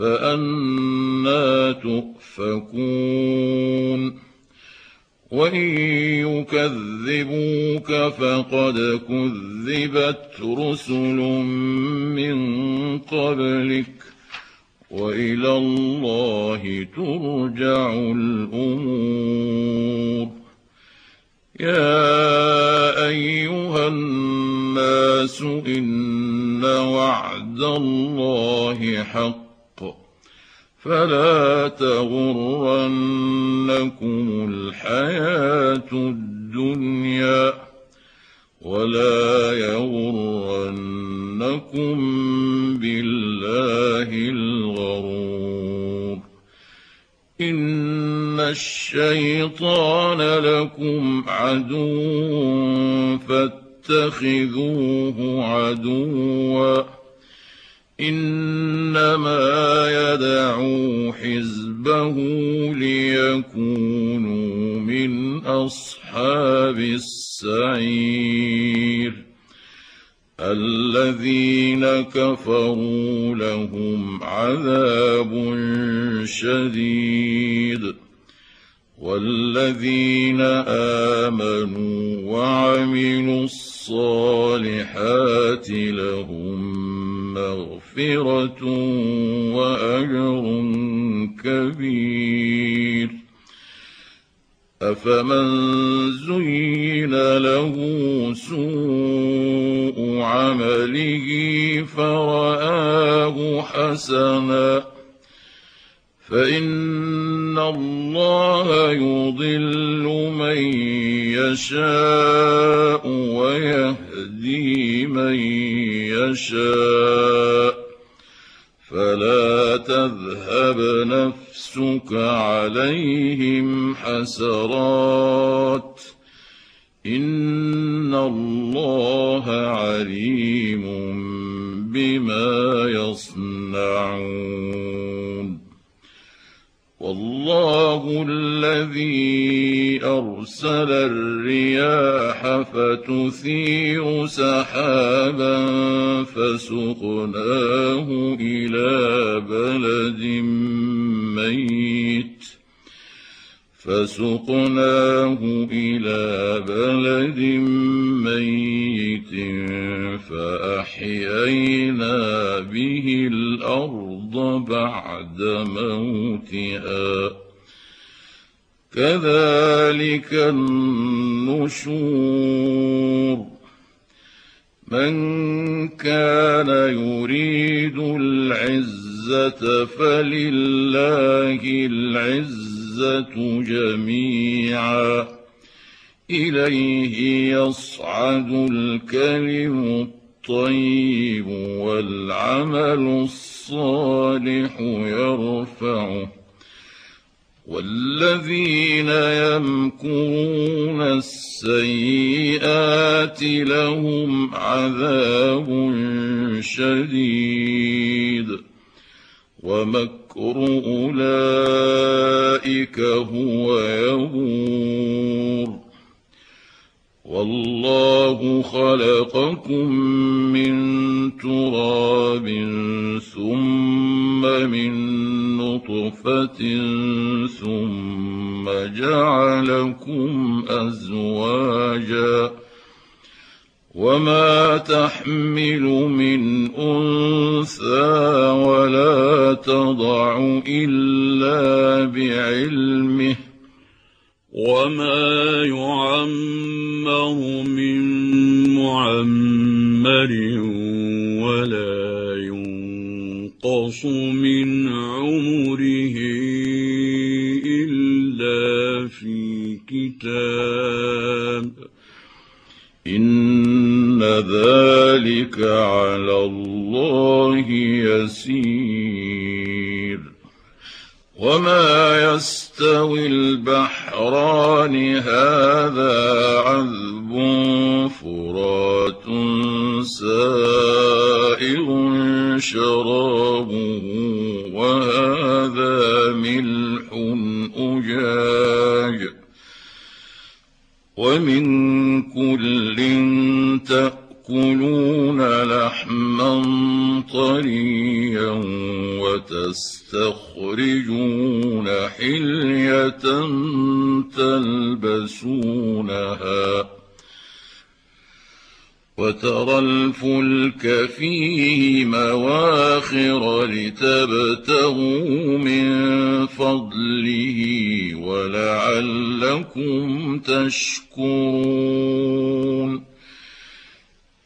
فأنا تؤفكون وإن يكذبوك فقد كذبت رسل من قبلك وإلى الله ترجع الأمور. يا أيها الناس إن وعد الله حق. فلا تغرنكم الحياة الدنيا ولا يغرنكم بالله الغرور. إن الشيطان لكم عدو فاتخذوه عدوا. إنما يدعو حزبه ليكونوا من أصحاب السعير. الذين كفروا لهم عذاب شديد. والذين آمنوا وعملوا الصالحات لهم مغفرة وأجر كبير. أفمن زين له سوء عمله فرآه حسنا. فإن الله يضل من يشاء ويهدي من يشاء. فلا تذهب نفسك عليهم حسرات. إن الله عليم بما يصنعون. والله الذي أرسل الرياح فتثير سحابا فسقناه إلى بلد ميت فسقناه إلى بلد ميت فأحيينا به الأرض بعد موتها كذلك النشور. من كان يريد العزة فلله العزة جميعا. إليه يصعد الكلم الطيب والعمل الصالح يرفعه. والذين يمكرون السيئات لهم عذاب شديد. ومكر المكر أولئك هو تحمل من أنثى ولا تضع إلا بعلمه وما يعمر من معمر ولا ينقص من عمره ذلك على الله يسير. وما يستوي البحران هذا عذب فرات سائغ شرابه وهذا ملح أجاج. ومن كل تأكلون لحما طريا وتستخرجون حلية تلبسونها وترى الفلك فيه مواخر لتبتغوا من فضله ولعلكم تشكرون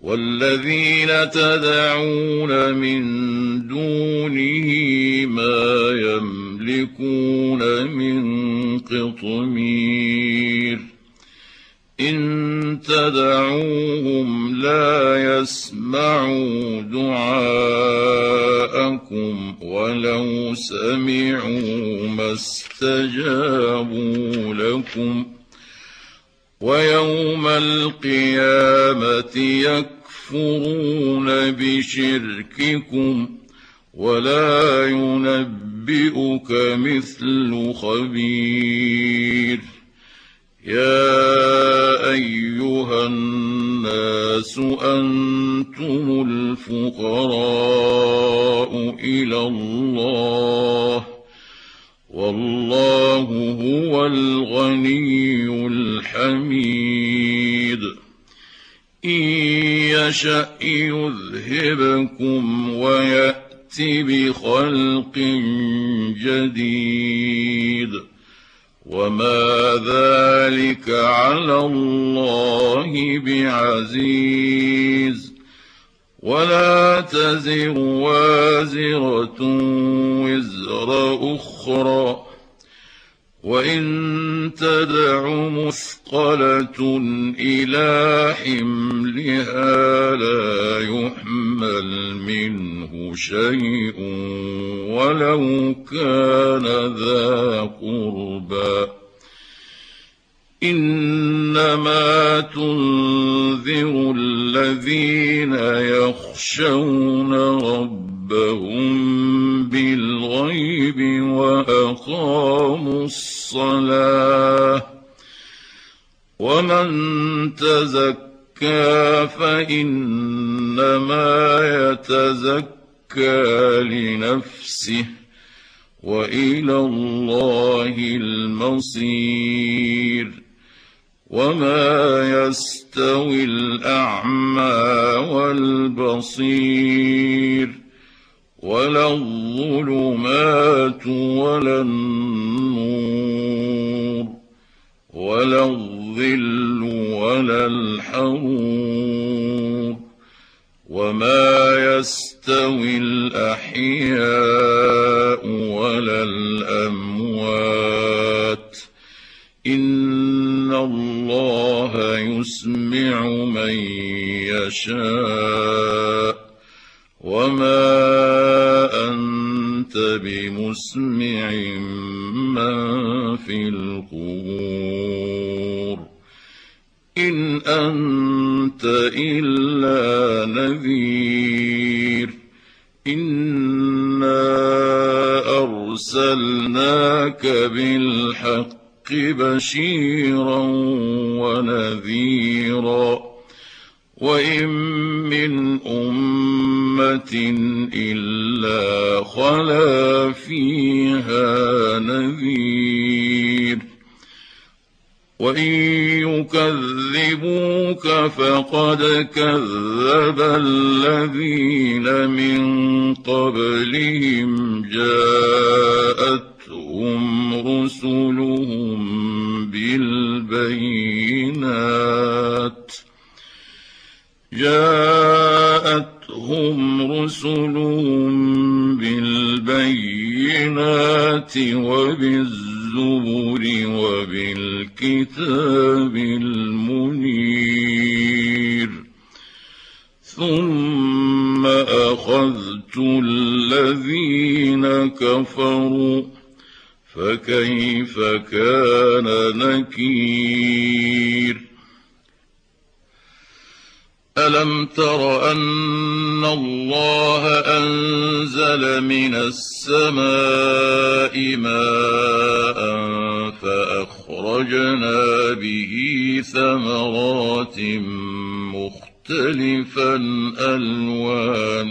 والذين تدعون من دونه ما يملكون من قطمير. إن تدعوهم لا يسمعوا دعاءكم ولو سمعوا ما استجابوا لكم. ويوم القيامة يكفرون بشرككم ولا ينبئك مثل خبير. يا أيها الناس أنتم الفقراء إلى الله. والله هو الغني الحميد. إن يشأ يذهبكم ويأت بخلق جديد. وما ذلك على الله بعزيز. ولا تزر وازرة وزر أخرى. وإن تدع مثقلة إلى حملها لا يحمل منه شيء ولو كان ذا قربى. إنما تنذر الذين يخشون ربهم بالغيب وأقاموا الصلاة ومن تزكى فإنما يتزكى لنفسه وإلى الله المصير وما يستوي الأعمى والبصير ولا الظلمات ولا النور ولا الظل ولا الحرور وما يستوي الأحياء ولا الأموات الله يسمع من يشاء. وما أنت بمسمع من في القبور. إن أنت إلا نذير. إنا أرسلناك بالحق بشيرا ونذيرا وإن من أمة إلا خلا فيها نذير وإن يكذبوك فقد كذب الذين من قبلهم جاءتهم رسلهم بالبينات جاءتهم رسلهم بالبينات وبالزبر وبالكتاب المنير ثم أخذت الذين كفروا فكيف كان نكير؟ ألم تر أن الله أنزل من السماء ماء فأخرجنا به ثمرات مختلفا ألوانها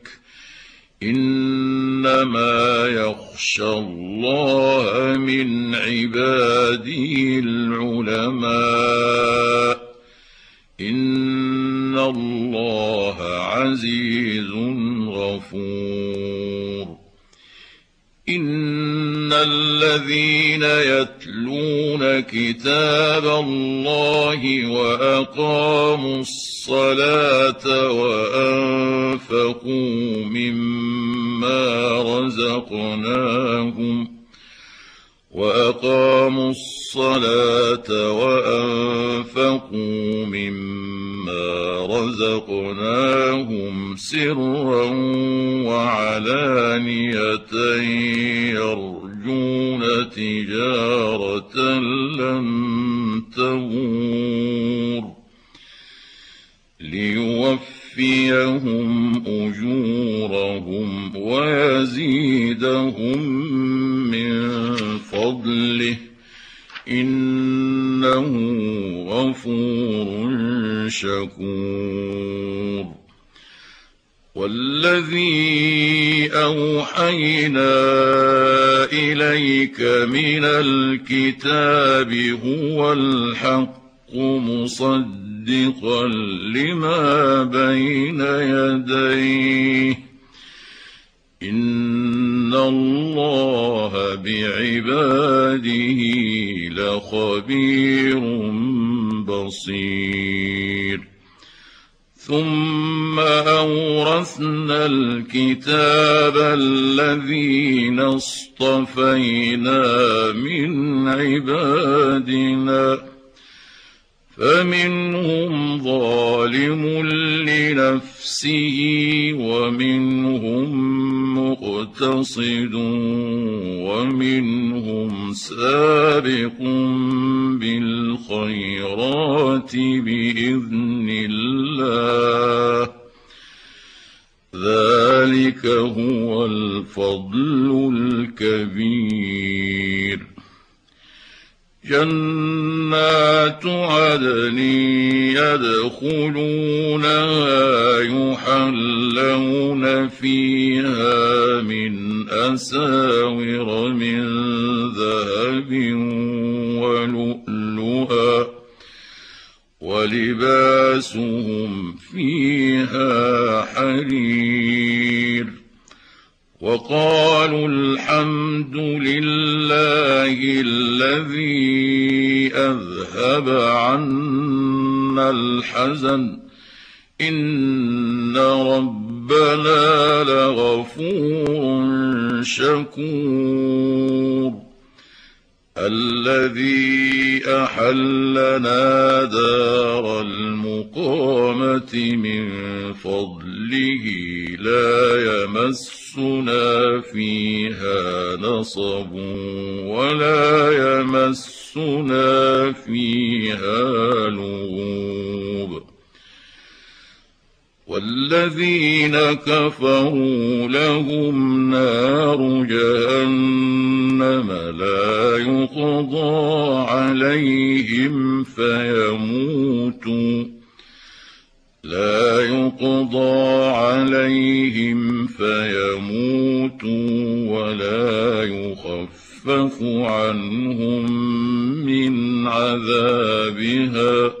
إنما يخشى الله من عباده العلماء. إن الله عزيز غفور. ان الذين يتلون كتاب الله واقاموا الصلاه وانفقوا مما رزقناهم واقاموا الصلاه وانفقوا مما رزقناهم سرا وعلانيه يرجون تجارة لن تبور ليوفيهم أجورهم ويزيدهم من فضله إنه غفور شكور والذي أوحينا إليك من الكتاب هو الحق مصدقا لما بين يديه. إن الله بعباده لخبير بصير. ثم اورثنا الكتاب الذين اصطفينا من عبادنا فمنهم ظالم لنفسه ومنهم مقتصد ومنهم سابق بالخيرات بإذن الله. ذلك هو الفضل الكبير. جنات عدن يدخلونها يحلون فيها من أساور من ذهب ولؤلؤا ولباسهم فيها حرير وقالوا الحمد لله الذي أذهب عنا الحزن. إن ربنا لغفور شكور. الذي أحلنا دار المقامة من فضله لا يمسنا فيها نصب ولا يمسنا فيها لغوب والذين كفروا لهم نار جهنم لا يقضى عليهم فيموتوا. لا يقضى عليهم فيموتوا ولا يخفف عنهم من عذابها.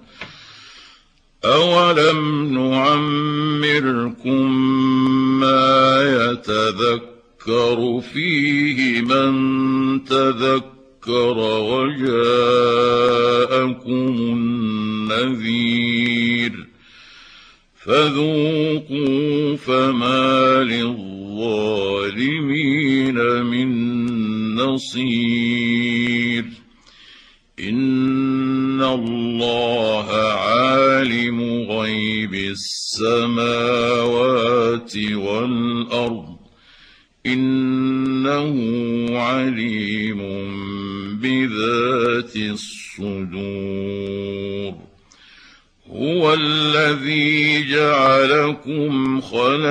أولم نعمركم ما يتذكر فيه من تذكر وجاءكم النذير فذوقوا فما للظالمين من نصير ان الله عالم غيب السماوات والأرض إنه عليم بذات الصدور هو الذي جعلكم خلائف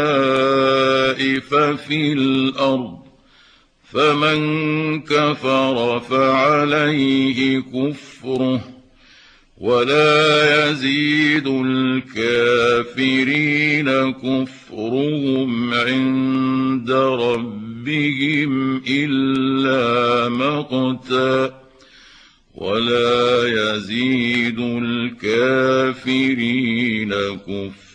في الأرض فمن كفر فعليه كفره ولا يزيد الكافرين كفرهم عند ربهم إلا مقتا ولا يزيد الكافرين كفرهم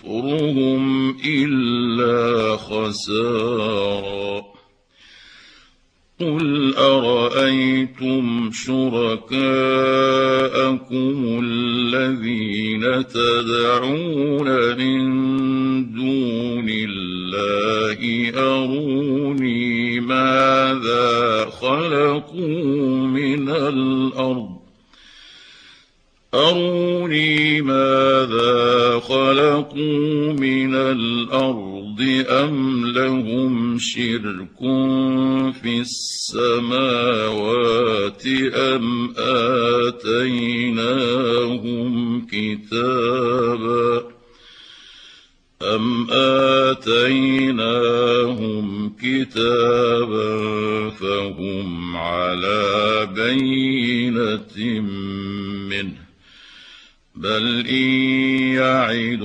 أروني ماذا خلقوا من الأرض أم لهم شرك في السماوات أم آتيناهم كتابا أم آتيناهم كتابا فهم على بينة منه بل إن يعد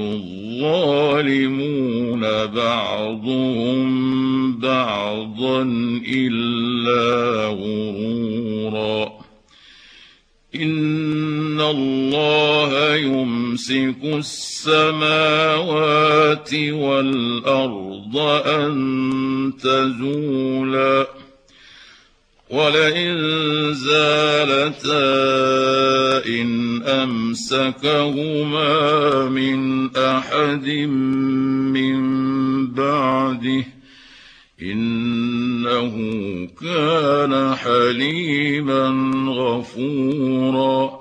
الظالمون بعضهم بعضا إلا غرورا إن الله يمسك السماوات والأرض أن تزولا ولئن زالتا إن أمسكهما من أحد من بعده إنه كان حليما غفورا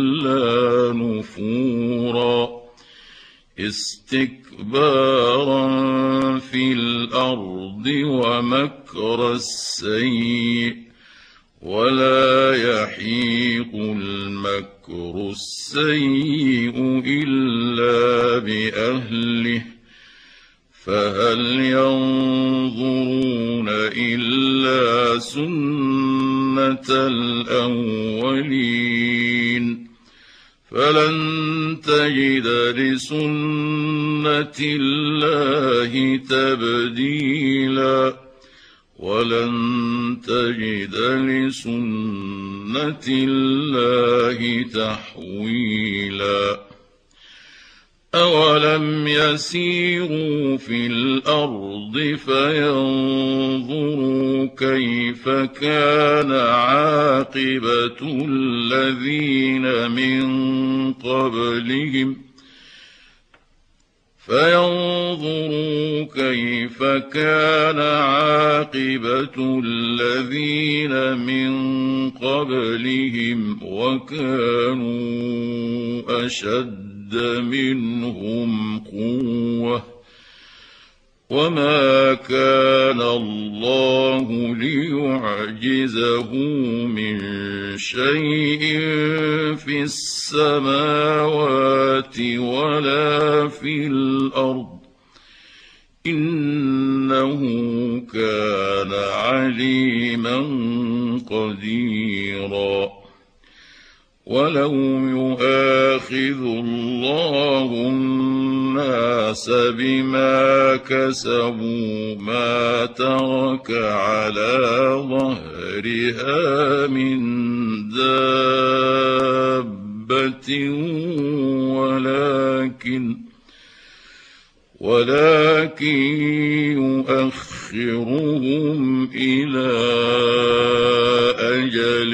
نفورا. استكبارا في الأرض ومكر السيء ولا يحيق المكر السيء إلا بأهله. فهل ينظرون إلا سنة الأولين؟ فلن تجد لسنة الله تبديلا. ولن تجد لسنة الله تحويلا. أولم يسيروا في الأرض فينظروا كيف كان عاقبة الذين من قبلهم فينظروا كيف كان عاقبة الذين من قبلهم وكانوا أشد أشد منهم قوة. وما كان الله ليعجزه من شيء في السماوات ولا في الأرض. إنه كان عليما قديرا. ولو يؤاخذ الله الناس بما كسبوا ما ترك على ظهرها من دابة ولكن ولكن يؤخرهم إلى أجل